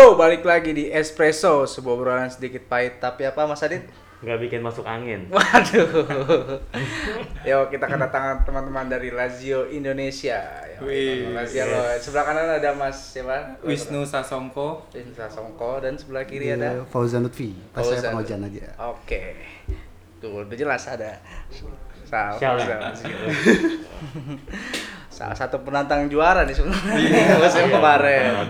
Yo, balik lagi di Espresso, sebuah obrolan sedikit pahit tapi apa Mas Adit? nggak bikin masuk angin. Waduh. Yo, kita kedatangan teman-teman dari Lazio Indonesia. Yo, Wih, Lazio lo. Sebelah kanan ada Mas siapa? Wisnu Sasongko Wisnu Sasongko dan sebelah kiri ada Fauzan Lutfi. Pas saya Fauzan. pengojan aja. Oke. Tuh, udah jelas ada. Salah. Salah satu penantang juara nih sebenarnya musim kemarin.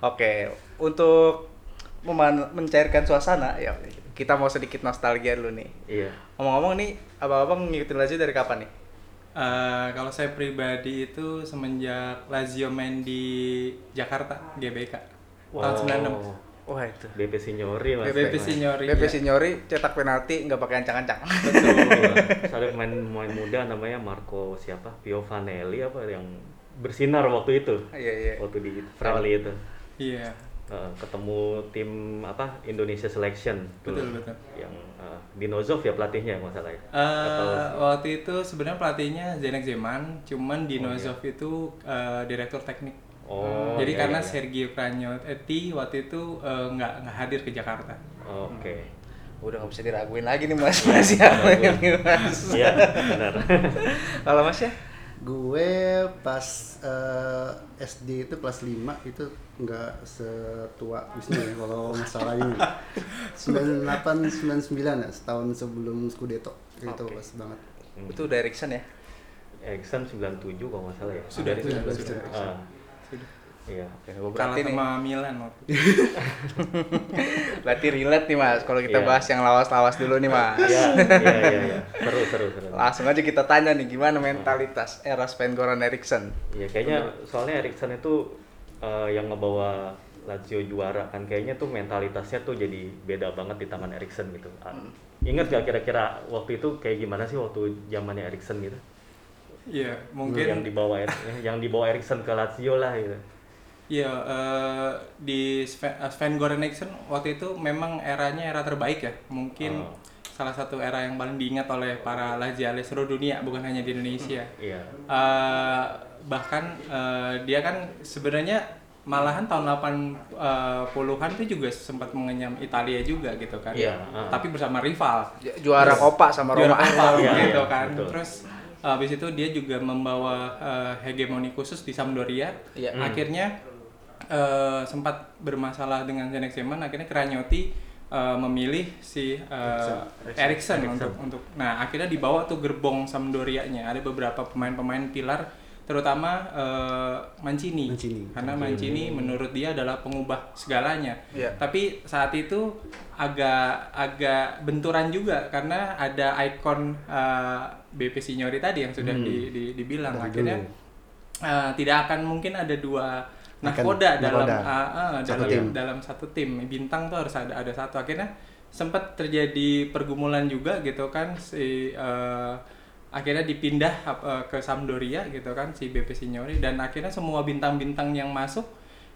Oke, untuk meman- mencairkan suasana, ya kita mau sedikit nostalgia dulu nih. Iya. Ngomong-ngomong nih, abang-abang ngikutin Lazio dari kapan nih? Eh, kalau saya pribadi itu semenjak Lazio main di Jakarta GBK tahun 96 Wah itu. BP Signori mas. BBP Signori BP ya. Signori cetak penalti nggak pakai ancang-ancang. Betul. Ada pemain pemain muda namanya Marco siapa? Pio Vanelli apa yang bersinar waktu itu. Iya iya. Waktu di friendly itu. Iya Eh, ketemu tim apa Indonesia Selection dulu. Betul, betul. yang eh, Dinozov ya pelatihnya yang masalah ya Eh, Atau- waktu itu sebenarnya pelatihnya Zenek Zeman cuman Dinozov itu eh, direktur teknik oh jadi iya, karena iya, iya. Sergio Pranyotti waktu itu nggak nggak hadir ke Jakarta oke Udah nggak bisa diraguin lagi nih Mas. Mas siapa ini Mas? iya benar Kalau Mas ya? Gue pas eh, SD itu kelas 5 itu nggak setua Wisnu ya kalau masalah ini. 98 99 ya, setahun sebelum Scudetto. Itu Oke. pas banget. Itu udah Erikson ya? Erikson 97 kalau nggak salah ya Sudah, Dari- sudah, sudah, Ah, sudah. iya Oke, gua kalah sama Milan waktu itu. Berarti relate nih Mas. Kalau kita Iya. bahas yang lawas-lawas dulu nih Mas. iya iya iya iya seru seru seru Langsung aja kita tanya nih gimana mentalitas era Sven Goran Eriksson. Iya kayaknya soalnya Erikson itu eh, yang ngebawa Lazio juara kan kayaknya tuh mentalitasnya tuh jadi beda banget di tangan Erikson gitu. Ah, Ingat gak kira-kira waktu itu kayak gimana sih waktu zamannya Erikson gitu? iya yang mungkin dibawa Er- yang dibawa Erikson ke Lazio lah gitu. Iya, eh, di Sven, eh, Sven Goran Eriksson waktu itu memang eranya era terbaik ya. Mungkin Oh. salah satu era yang paling diingat oleh para Laziale seluruh dunia, bukan hanya di Indonesia. Iya. Eh, bahkan eh, dia kan sebenarnya malahan tahun 80-an itu juga sempat mengenyam Italia juga gitu kan. Iya, ah. Tapi bersama rival. Ju- Juara Copa sama Juara Roma. Copa Iya, gitu iya, kan. betul. Terus habis itu dia juga membawa eh, hegemoni khusus di Sampdoria. Iya. Hmm. Akhirnya eh, sempat bermasalah dengan Zenek Zeman, akhirnya Kranyotti eh, memilih si eh, Erikson untuk untuk nah akhirnya dibawa tuh gerbong Sampdorianya. Ada beberapa pemain-pemain pilar terutama eh, Mancini. Mancini. Karena Mancini menurut dia adalah pengubah segalanya. Iya. Tapi saat itu agak agak benturan juga karena ada ikon uh, BP Signori tadi yang sudah di- di- dibilang Dari akhirnya dulu. uh, tidak akan mungkin ada dua Akan nahkoda dalam uh, uh, Satu dalam tim. dalam satu tim. Bintang tuh harus ada ada satu. Akhirnya sempat terjadi pergumulan juga gitu kan si uh, akhirnya dipindah uh, ke Sampdoria gitu kan si BP Signori dan akhirnya semua bintang-bintang yang masuk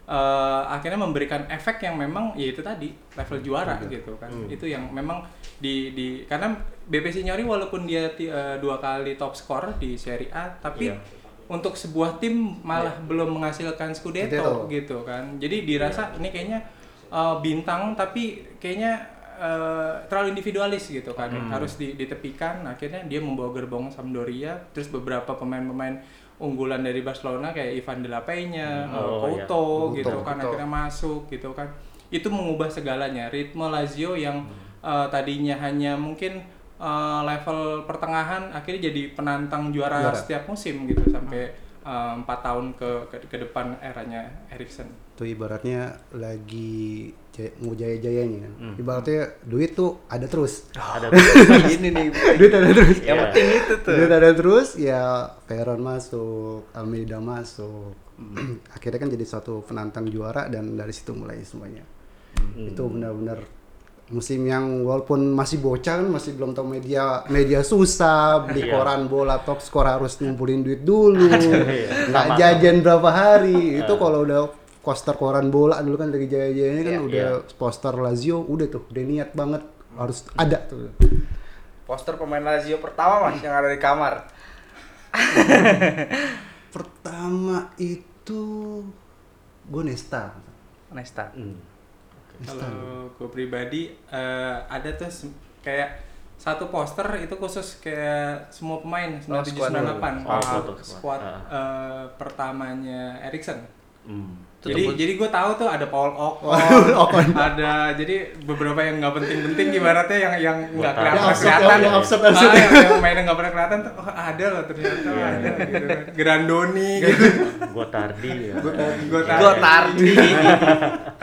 eh, akhirnya memberikan efek yang memang ya itu tadi level juara gitu kan. Itu yang memang di di karena BP Signori walaupun dia eh, dua kali top scorer di Serie A tapi Iya. Untuk sebuah tim malah belum menghasilkan Scudetto, Scudetto. gitu kan. Jadi dirasa ini kayaknya eh, bintang tapi kayaknya eh, terlalu individualis gitu kan. Harus di- ditepikan. Akhirnya dia membawa gerbong Sampdoria. Terus beberapa pemain-pemain unggulan dari Barcelona kayak Ivan de la Peña, eh, Oh, iya. Couto gitu Couto, kan akhirnya masuk gitu kan. Itu mengubah segalanya. Ritme Lazio yang eh, tadinya hanya mungkin eh, level pertengahan akhirnya jadi penantang juara, Juara. setiap musim gitu sampai eh, empat tahun ke, ke ke depan eranya Erikson Itu ibaratnya lagi jaya- mau jaya-jayanya kan. Hmm. Ibaratnya duit tuh ada terus. Ada Gini nih. duit ada terus. Yang Iya. penting itu tuh. Duit ada terus ya Veron masuk, Almeida masuk. Hmm. Akhirnya kan jadi suatu penantang juara dan dari situ mulai semuanya. Hmm. Itu benar-benar musim yang walaupun masih bocah kan masih belum tahu media media susah beli Iya. koran bola top skor harus ngumpulin duit dulu Iya. nggak Sama. jajan berapa hari itu kalau udah poster koran bola dulu kan lagi jaya-jayanya kan Iya. udah Iya. poster Lazio udah tuh udah niat banget harus ada tuh Poster pemain Lazio pertama Mas yang ada di kamar. pertama itu gue Nesta Nesta. Hmm. Kalau gue pribadi eh, ada tuh kayak satu poster itu khusus kayak semua pemain Oh, squad 9798 dulu. Oh, Ah, foto squad. squad Ah. eh, pertamanya Erikson. Hmm. Itu jadi tebut- jadi gue tahu tuh ada Paul Ocon, ada jadi beberapa yang nggak penting-penting ibaratnya yang yang nggak kelihatan Yang absurd, kelihatan yang absurd, Ah, absurd. yang, yang mainnya nggak pernah kelihatan tuh oh, ada loh ternyata Iya, ada iya. gitu kan Grandoni gitu Gua tardi ya. gue Gotardi.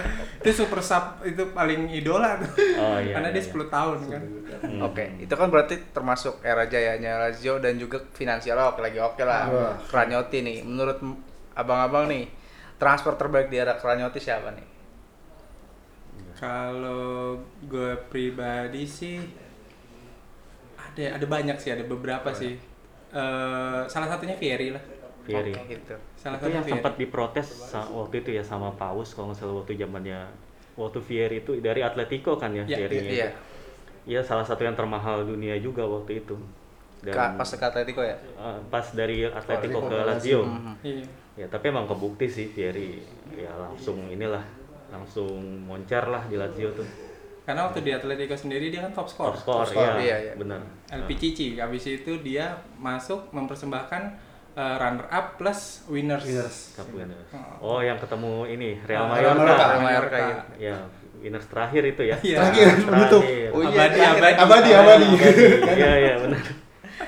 itu super sub itu paling idola tuh Oh iya. karena dia iya. 10 tahun kan Hmm. Oke, itu kan berarti termasuk era jayanya Lazio dan juga finansial oke lagi oke lah. Wah. Kranyotti nih, menurut abang-abang nih, transfer terbaik di era Kranyotti siapa nih? Kalau gue pribadi sih ada ada banyak sih ada beberapa sih. Eh, salah satunya Fieri lah. Fieri. Oke, gitu. Salah itu yang sempat diprotes sa- waktu itu ya sama Paus kalau nggak salah waktu zamannya waktu Fieri itu dari Atletico kan ya, Ya, Iya. Iya salah satu yang termahal dunia juga waktu itu. Dan Ka- pas ke Atletico ya? eh, pas dari Atletico Atletico ke Lazio. Mhm. Iya. Ya tapi emang kebukti sih Fieri ya langsung inilah langsung moncer lah di Lazio tuh. Karena waktu di Atletico sendiri dia kan top score. Top score, Top score, ya, iya, iya. benar. LPCC. Habis itu dia masuk mempersembahkan eh, runner up plus winners. Winners. Cup winners. Oh. Oh, yang ketemu ini Real Ah, Mallorca. Mallorca. Real Mallorca, iya. Ya, winners terakhir itu ya. Iya. Terakhir, penutup. Terakhir. Oh iya, abadi, abadi, Abadi, abadi. Iya, iya benar.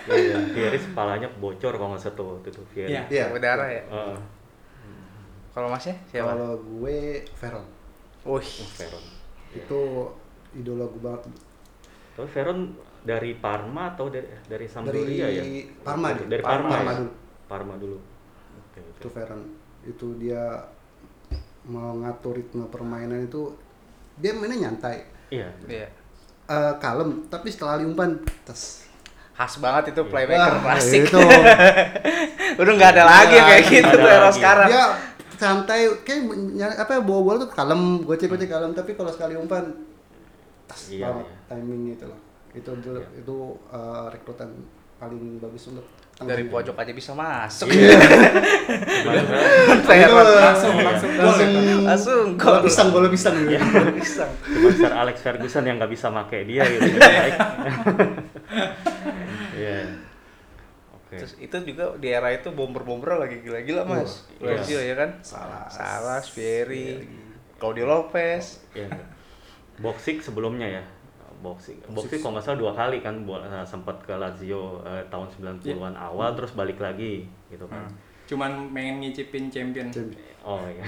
Iya, Fieri kepalanya bocor kalau nggak salah tuh waktu itu Fieri. Iya. Iya. Berdarah ya? Heeh. Kalau masnya siapa? Kalau gue Veron. Wih, Veron. Itu idola gue banget. Tapi Veron dari Parma atau dari dari Sampdoria ya? Dari Parma. Dari, dari Parma, Parma ya? dulu. Parma dulu. Oke, oke. Itu Veron. Itu dia mau ngatur ritme permainan itu dia mainnya nyantai. Iya. iya. Eh, kalem, tapi setelah diumpan tes. Khas banget itu playmaker Wah, klasik. itu Udah nggak ada lagi yang kayak gitu tuh era lagi. sekarang. dia santai kayak apa bawa bola tuh kalem gocek-gocek kalem tapi kalau sekali umpan tas Iya, banget iya. timingnya itu loh itu itu, Iya. itu uh, rekrutan paling bagus untuk Dari pojok aja bisa masuk. Veron- Saya Itu, Langsung, Iya. langsung langsung. Langsung bola gol. pisang bola pisang Iya. gitu. Pisang. Cuma Sir Alex Ferguson yang nggak bisa make dia gitu. Iya. Oke. Terus itu juga di era itu bomber-bomber lagi gila-gila mas. Wah, iya. Lazio ya kan? Salah. Salah, Fieri, Claudio Lopez. Iya. Boxing sebelumnya ya. Boxing. Boxing kalau nggak salah dua kali kan eh, sempat ke Lazio eh, tahun 90-an awal terus balik lagi gitu kan. Cuman pengen ngicipin champion. Oh iya.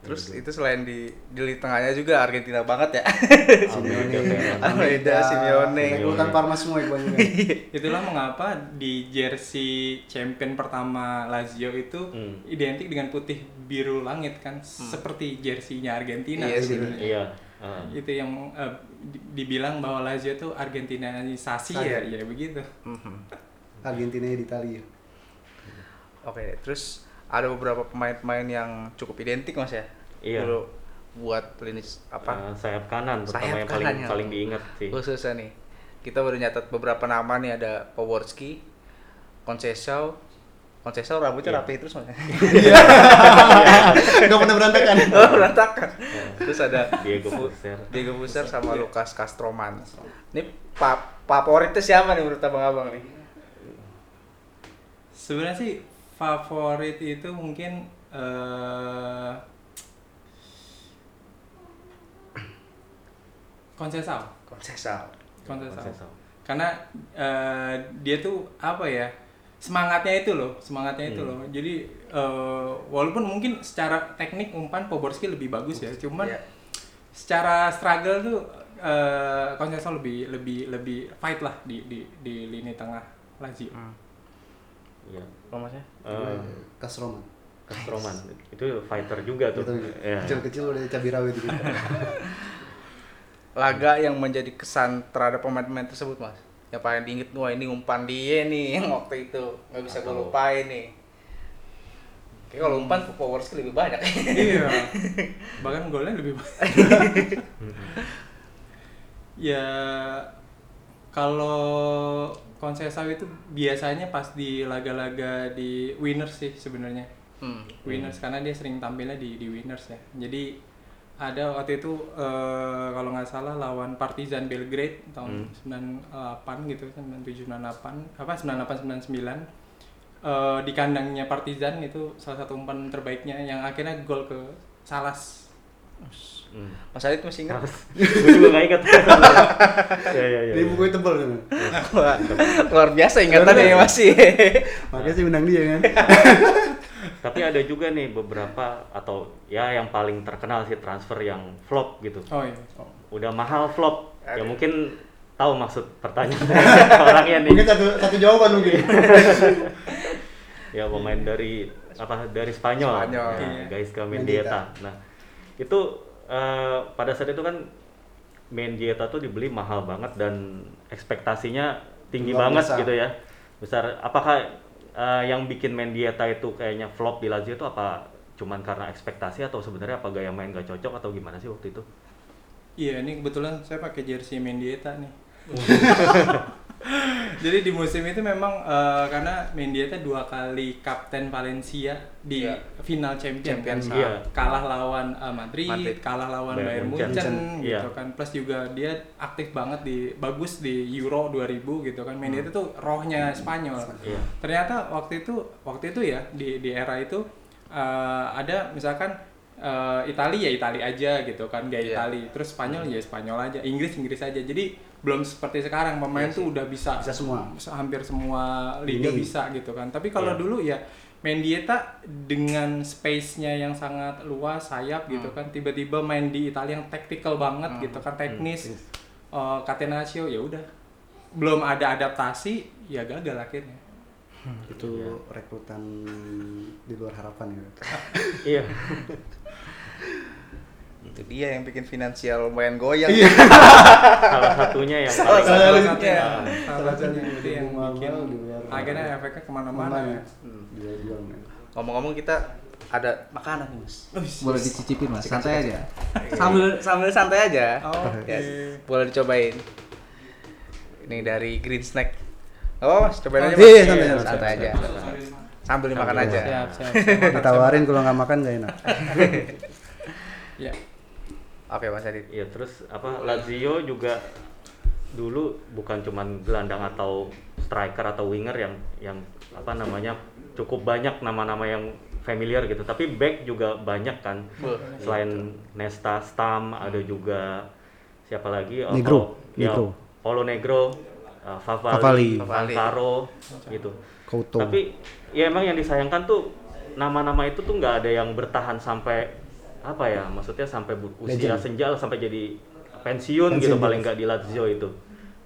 Terus itu selain di di lini tengahnya juga Argentina banget ya. Simeone. Almeida, Simeone. rekrutan Parma semua kebanyakan Itulah mengapa di jersey champion pertama Lazio itu Hmm. identik dengan putih biru langit kan, seperti jerseynya Argentina. Iya sih. Iya. ah. Itu yang di- dibilang bahwa Lazio itu Argentinaisasi ya, ya begitu. Mhm. Argentina di Italia Oke, terus ada beberapa pemain-pemain yang cukup identik mas ya. Iya. Dulu buat lini apa? Eh, sayap kanan Sayap yang paling kanan ya. paling diingat sih. khususnya nih kita baru nyatat beberapa nama nih ada Poworski, Conceição, Conceição rambutnya Iya. rapi terus mas. nggak pernah berantakan oh berantakan. Terus ada Diego Fuster. Diego Fuster sama Lucas Castroman. Ini pa favoritnya siapa nih menurut abang-abang nih? Sebenarnya sih favorit itu mungkin eh. Conceição. Conceição. Conceição. Karena eh, dia tuh apa ya? Semangatnya itu loh, semangatnya itu Hmm. loh. Jadi eh, walaupun mungkin secara teknik umpan Poborski lebih bagus ya, cuman Iya. secara struggle tuh eh Conceição lebih lebih lebih fight lah di di di lini tengah Lazio. Hmm. Iya. Apa masnya? Eh, Kasroman Kastroman itu fighter juga tuh. Iya. kecil-kecil udah cabai rawit gitu Laga yang menjadi kesan terhadap pemain-pemain tersebut mas? Yang paling diinget, wah ini umpan dia nih yang waktu itu nggak bisa gue lupain nih. Kayak kalau umpan Poworski lebih banyak. iya. Bahkan golnya lebih banyak. ya kalau Conceição itu biasanya pas di laga-laga di winners sih sebenarnya. Hmm. Winners karena dia sering tampilnya di di Winners ya. Jadi ada waktu itu eh, kalau nggak salah lawan Partizan Belgrade tahun 98 gitu 97 98 apa 98 99 eh, di kandangnya Partizan itu salah satu umpan terbaiknya yang akhirnya gol ke Salas. Hmm. Mas Adit masih ingat? gue juga gak ingat. ya, ya, ya. Di buku tebel kan. Wah, luar biasa ingatannya ya masih. Makanya sih undang dia kan. Tapi ada juga nih beberapa atau ya yang paling terkenal sih transfer yang flop gitu. Oh iya. Udah mahal flop. Ya mungkin tahu maksud pertanyaan orangnya nih. Mungkin satu satu jawaban mungkin. ya pemain dari apa dari Spanyol, Spanyol. ya, Iya. guys ke Mendieta. Mendieta. Nah itu eh, pada saat itu kan Mendieta tuh dibeli mahal banget dan ekspektasinya tinggi Luar banget biasa. gitu ya besar. Apakah eh, yang bikin Mendieta itu kayaknya flop di Lazio itu apa cuman karena ekspektasi atau sebenarnya apa gaya main gak cocok atau gimana sih waktu itu? Iya, ini kebetulan saya pakai jersey Mendieta nih. Jadi di musim itu memang eh, karena Mendieta dua kali kapten Valencia di Iya. final champion, Champions, kan. iya. kalah lawan eh, Madrid, Madrid. kalah lawan Bayern Bayern Munchen. Munchen, Iya. gitu kan. Plus juga dia aktif banget di bagus di Euro 2000 gitu kan. Mendieta tuh rohnya Spanyol. Iya. Ternyata waktu itu waktu itu ya di di era itu eh, ada misalkan eh, Itali ya Itali aja gitu kan gaya Iya. Itali terus Spanyol ya Spanyol aja Inggris Inggris aja jadi belum seperti sekarang pemain Iya tuh udah bisa Bisa semua. bisa- hampir semua liga Ini. bisa gitu kan tapi kalau Iya. dulu ya Mendieta dengan space-nya yang sangat luas sayap gitu Hmm. kan tiba-tiba main di Italia yang tactical banget gitu kan teknis eh, Catenaccio ya udah belum ada adaptasi ya gagal akhirnya Itu rekrutan di luar harapan ya. Iya. Itu dia yang bikin finansial lumayan goyang. Salah satunya yang Salah satunya. Salah satunya itu yang Mahal-mahal bikin akhirnya efeknya ke mana-mana ya Hmm. Men. Ngomong-ngomong kita ada makanan nih mas. Boleh dicicipin mas, santai aja. Sambil sambil santai aja. Ya, boleh dicobain. Ini dari Green Snack. Oh mas, cobain aja Iya, mas. iya, santai, Iya, santai, aja. Sambil dimakan Sambil aja. siap siap, siap. Ditawarin kalau nggak makan nggak enak. ya Oke mas Adit. Iya terus apa Lazio juga dulu bukan cuman gelandang atau striker atau winger yang yang apa namanya cukup banyak nama-nama yang familiar gitu tapi back juga banyak kan selain Nesta Stam ada juga siapa lagi Oh, Negro, ya, Negro. Paulo Negro uh, Favali. Favali, gitu Couto. tapi ya emang yang disayangkan tuh nama-nama itu tuh nggak ada yang bertahan sampai apa ya maksudnya sampai usia Legend. senja sampai jadi pensiun, Pensiun, gitu paling nggak di Lazio itu.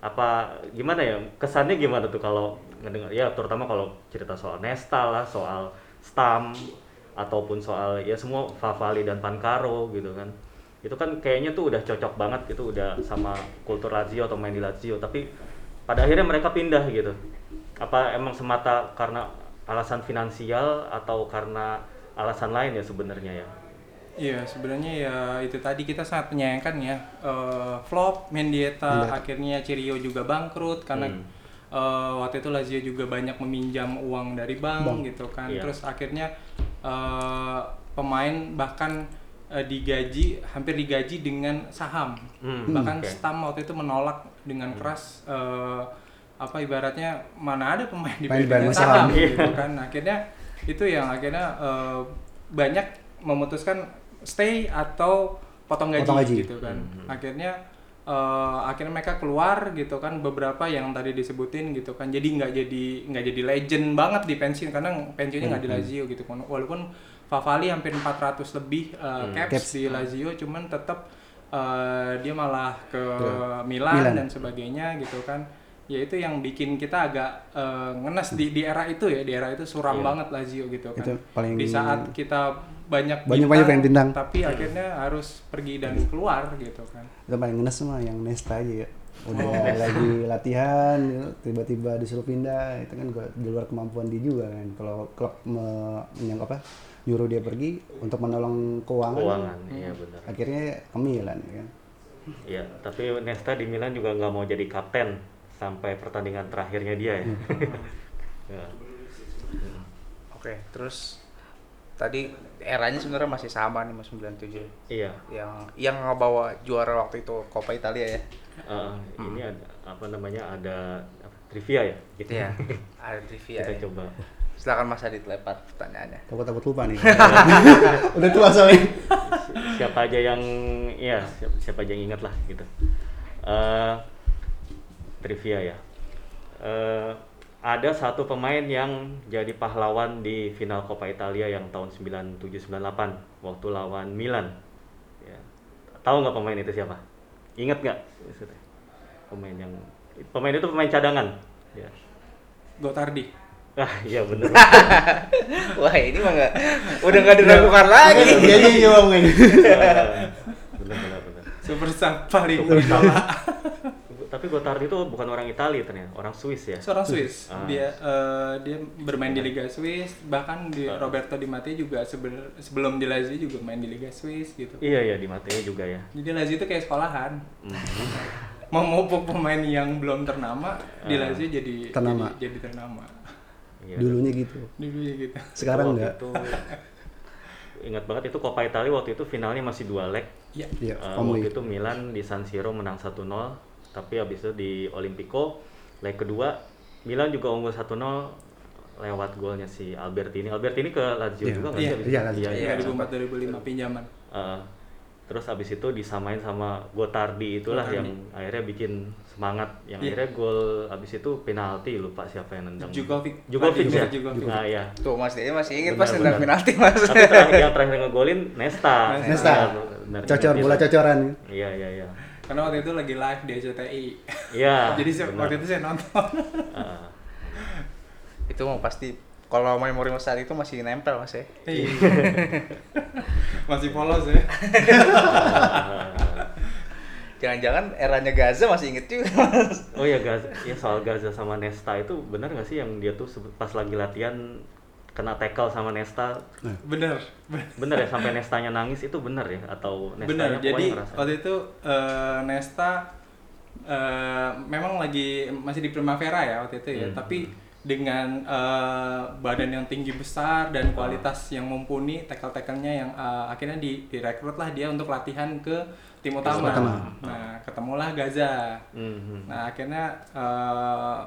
Apa gimana ya kesannya gimana tuh kalau ngedengar ya terutama kalau cerita soal Nesta lah soal Stam ataupun soal ya semua Favali dan Pancaro gitu kan. Itu kan kayaknya tuh udah cocok banget gitu udah sama kultur Lazio atau main di Lazio. Tapi pada akhirnya mereka pindah gitu. Apa emang semata karena alasan finansial atau karena alasan lain ya sebenarnya ya Iya, sebenarnya ya itu tadi kita sangat menyayangkan ya Eh, flop Mendieta Mendieta. akhirnya Cirio juga bangkrut karena Hmm. eh, waktu itu Lazio juga banyak meminjam uang dari bank, Bank. gitu kan. Iya. Terus akhirnya eh, pemain bahkan eh, digaji hampir digaji dengan saham. Hmm, bahkan oke. Stam waktu itu menolak dengan keras eh, apa ibaratnya mana ada pemain bareng dengan saham. saham gitu kan. Akhirnya itu yang akhirnya eh, banyak memutuskan stay atau potong gaji, Potong gaji. gitu kan. Hmm. Akhirnya eh, akhirnya mereka keluar gitu kan beberapa yang tadi disebutin gitu kan. Jadi nggak jadi nggak jadi legend banget di pensiun karena pensiunnya nggak di Hmm. Lazio gitu kan. Walaupun Favali hampir 400 lebih eh, Hmm. caps, Caps. di Lazio cuman tetap eh, dia malah ke Ke Milan, Milan. dan sebagainya gitu kan. Ya itu yang bikin kita agak eh, ngenes di di era itu ya, di era itu suram Iya. banget Lazio gitu kan. Itu paling- di saat kita banyak Banyak-banyak pengen bintang. tapi akhirnya harus pergi dan keluar gitu kan. Itu paling ngenes mah yang Nesta aja ya. Udah Oh. lagi latihan, gitu, tiba-tiba disuruh pindah, itu kan gua- di luar kemampuan dia juga kan. Kalau klub me, yang apa nyuruh dia pergi untuk menolong keuangan, keuangan iya benar akhirnya ke Milan ya kan. Iya, tapi Nesta di Milan juga nggak mau jadi kapten sampai pertandingan terakhirnya dia ya. Ya. Oke, terus tadi eranya sebenarnya masih sama nih Mas 97. Iya. Yang yang ngebawa juara waktu itu Coppa Italia ya. Eh, ini ada apa namanya ada apa, trivia ya gitu. Iya. Ada trivia. Kita ya. coba. Silakan Mas Adit lempar pertanyaannya. Takut takut lupa nih. Udah tua soalnya. siapa aja yang ya siapa, siapa aja yang ingat lah gitu Eh, trivia ya Eh, ada satu pemain yang jadi pahlawan di final Coppa Italia yang tahun 9798 waktu lawan Milan ya. tahu nggak pemain itu siapa ingat nggak pemain yang pemain itu pemain cadangan ya Gotardi. ah iya bener Wah, ini mah nggak udah nggak diragukan lagi. Iya iya iya Bang. Eh, bener bener bener Super sub paling utama. Tapi Gotardi itu bukan orang Italia ternyata orang Swiss ya Seorang Swiss. Ah. Dia eh, dia bermain di Liga Swiss, bahkan di Ah. Roberto Di Matteo juga sebelum di Lazio juga main di Liga Swiss gitu. Iya iya di Mateo juga ya. Jadi Lazio itu kayak sekolahan. Mhm. Memupuk pemain yang belum ternama di Ah. Lazio jadi Ternama. jadi, jadi ternama. Iya. Dulunya gitu. Dulunya gitu. Sekarang enggak. Itu, ingat banget itu Coppa Italia waktu itu finalnya masih dua leg. Iya. Iya, Eh, Omli. waktu itu Milan di San Siro menang 1-0, tapi habis itu di Olimpico leg kedua Milan juga unggul 1-0 lewat golnya si Albertini. Albertini ke Lazio Iya. juga nggak Iya, sih? iya? Lazio. Iya, iya. 2004 2005 pinjaman. Eh, terus habis itu disamain sama Gotardi itulah Gotardi. yang akhirnya bikin semangat yang Iya. akhirnya gol habis itu penalti lupa siapa yang nendang Jugovic. Jugovic Mati ya Jugovic. nah ya Tuh Mas dia masih inget Benar, pas nendang penalti Mas. tapi terakhir yang terakhir ngegolin Nesta Nesta. Iya, benar, Cocor ingat bola cocoran. iya iya iya Karena waktu itu lagi live di SCTI. iya Jadi saya- benar. waktu itu saya nonton. Ah, itu mau pasti kalau memori saat itu masih nempel Mas ya. Iya. Masih polos ya. Jangan-jangan eranya Gaza masih inget juga Mas. oh ya Gaza ya soal Gaza sama Nesta itu benar nggak sih yang dia tuh pas lagi latihan kena tackle sama Nesta Bener. bener. bener ya sampai Nestanya nangis itu bener ya atau Nestanya Bener. Jadi ngerasa- waktu itu eh, Nesta eh, memang lagi masih di Primavera ya waktu itu ya. Hmm. Tapi dengan eh, badan yang tinggi besar dan kualitas yang mumpuni, tackle-tacklenya yang eh, akhirnya di direkrut lah dia untuk latihan ke tim utama. Nah, ketemulah Gaza. Mhm. Nah akhirnya uh,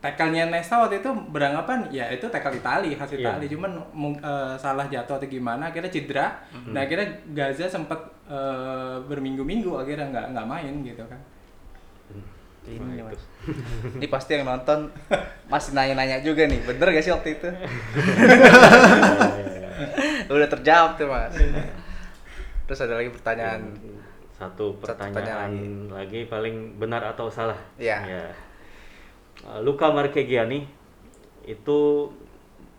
tackle-nya Nesta waktu itu beranggapan ya itu tackle Itali khas Iya. Itali cuman uh, salah jatuh atau gimana akhirnya cedera. Mhm. Nah akhirnya Gaza sempat uh, berminggu-minggu akhirnya nggak nggak main gitu kan. Ini itu. Mas. Ini pasti yang nonton masih nanya-nanya juga nih. Bener gak sih waktu itu? Udah terjawab tuh Mas. Terus ada lagi pertanyaan. satu Satu pertanyaan, pertanyaan lagi paling benar atau salah Iya. Ya. Uh, Luca Marchegiani itu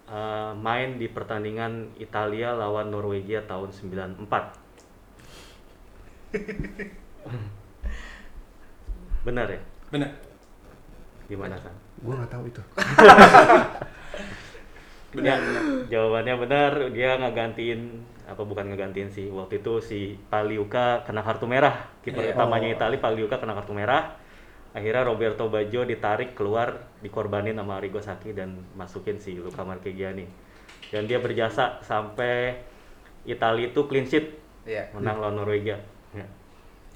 uh, main di pertandingan Italia lawan Norwegia tahun 94 benar ya Bener. gimana kan Gua nggak tahu itu. Benar. jawabannya benar. Dia ngegantiin apa bukan ngegantiin sih. Waktu itu si Paliuka kena kartu merah. Kiper Iya. utamanya Oh. Itali Paliuka kena kartu merah. Akhirnya Roberto Baggio ditarik keluar, dikorbanin sama Arrigo Sacchi dan masukin si Luca Marchegiani. Dan dia berjasa sampai Italia itu clean sheet Iya. menang lawan Norwegia. Ya.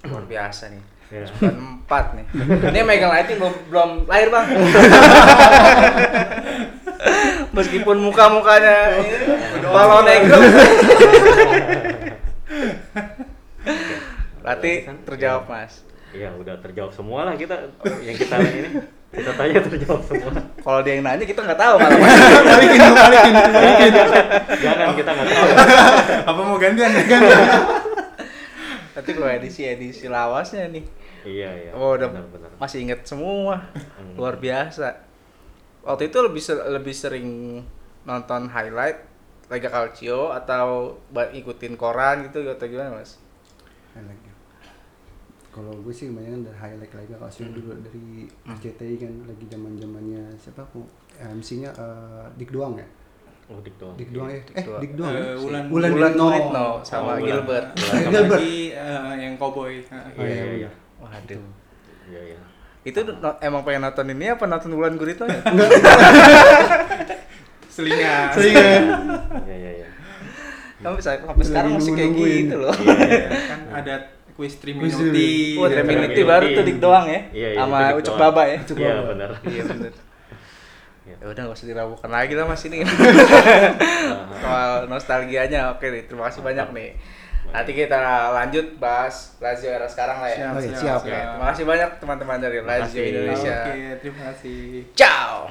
Luar biasa nih. Ya. empat nih. Ini megang lighting belum belum lahir bang. Meskipun muka-mukanya kalau negro. Berarti terjawab mas. Iya, udah terjawab semua lah kita yang kita ini. Kita tanya terjawab semua. Kalau dia yang nanya kita nggak tahu malah. balikin, balikin, balikin. Jangan kita nggak tahu. Apa mau gantian? Nanti kalau edisi edisi lawasnya nih. Iya, iya. Oh udah benar-benar. masih inget semua. Hmm. Luar biasa. Waktu itu lebih ser- lebih sering nonton highlight Liga Calcio atau ikutin koran gitu atau gimana mas? Kalau gue sih kebanyakan dari highlight lagi kalau sih dulu dari RCTI kan lagi zaman zamannya siapa aku MC-nya eh, Dik Doang ya Oh, dik doang. Dik Doang ya Dik eh Doang. Dik Doang ya? Eh, Wulan Wulan Wulan Guritno. Guritno sama Oh. Gilbert. Sama Gilbert. lagi eh, yang cowboy. Ah, Oh, Iya, iya, iya, iya. Waduh. Iya, iya. Itu no- emang pengen nonton ini apa nonton Wulan Guritno ya? Selingan. Selingan. Iya, iya, iya. Sampai, sampai sekarang masih kayak gitu loh. kan ada quiz Quiz Triminity. Oh, Triminity iya. baru tuh dik doang ya. Iya, iya, Sama Ucok. Baba ya. Ucok Iya Baba. benar. Iya bener. Iya. Ya udah nggak usah diragukan lagi lah mas ini. Soal nostalgianya oke nih. Terima kasih banyak nih. Nanti kita lanjut bahas Lazio era sekarang lah ya. Siap, siap, siap. Oke, terima kasih banyak teman-teman dari Lazio. Indonesia. Oke, terima kasih. Ciao.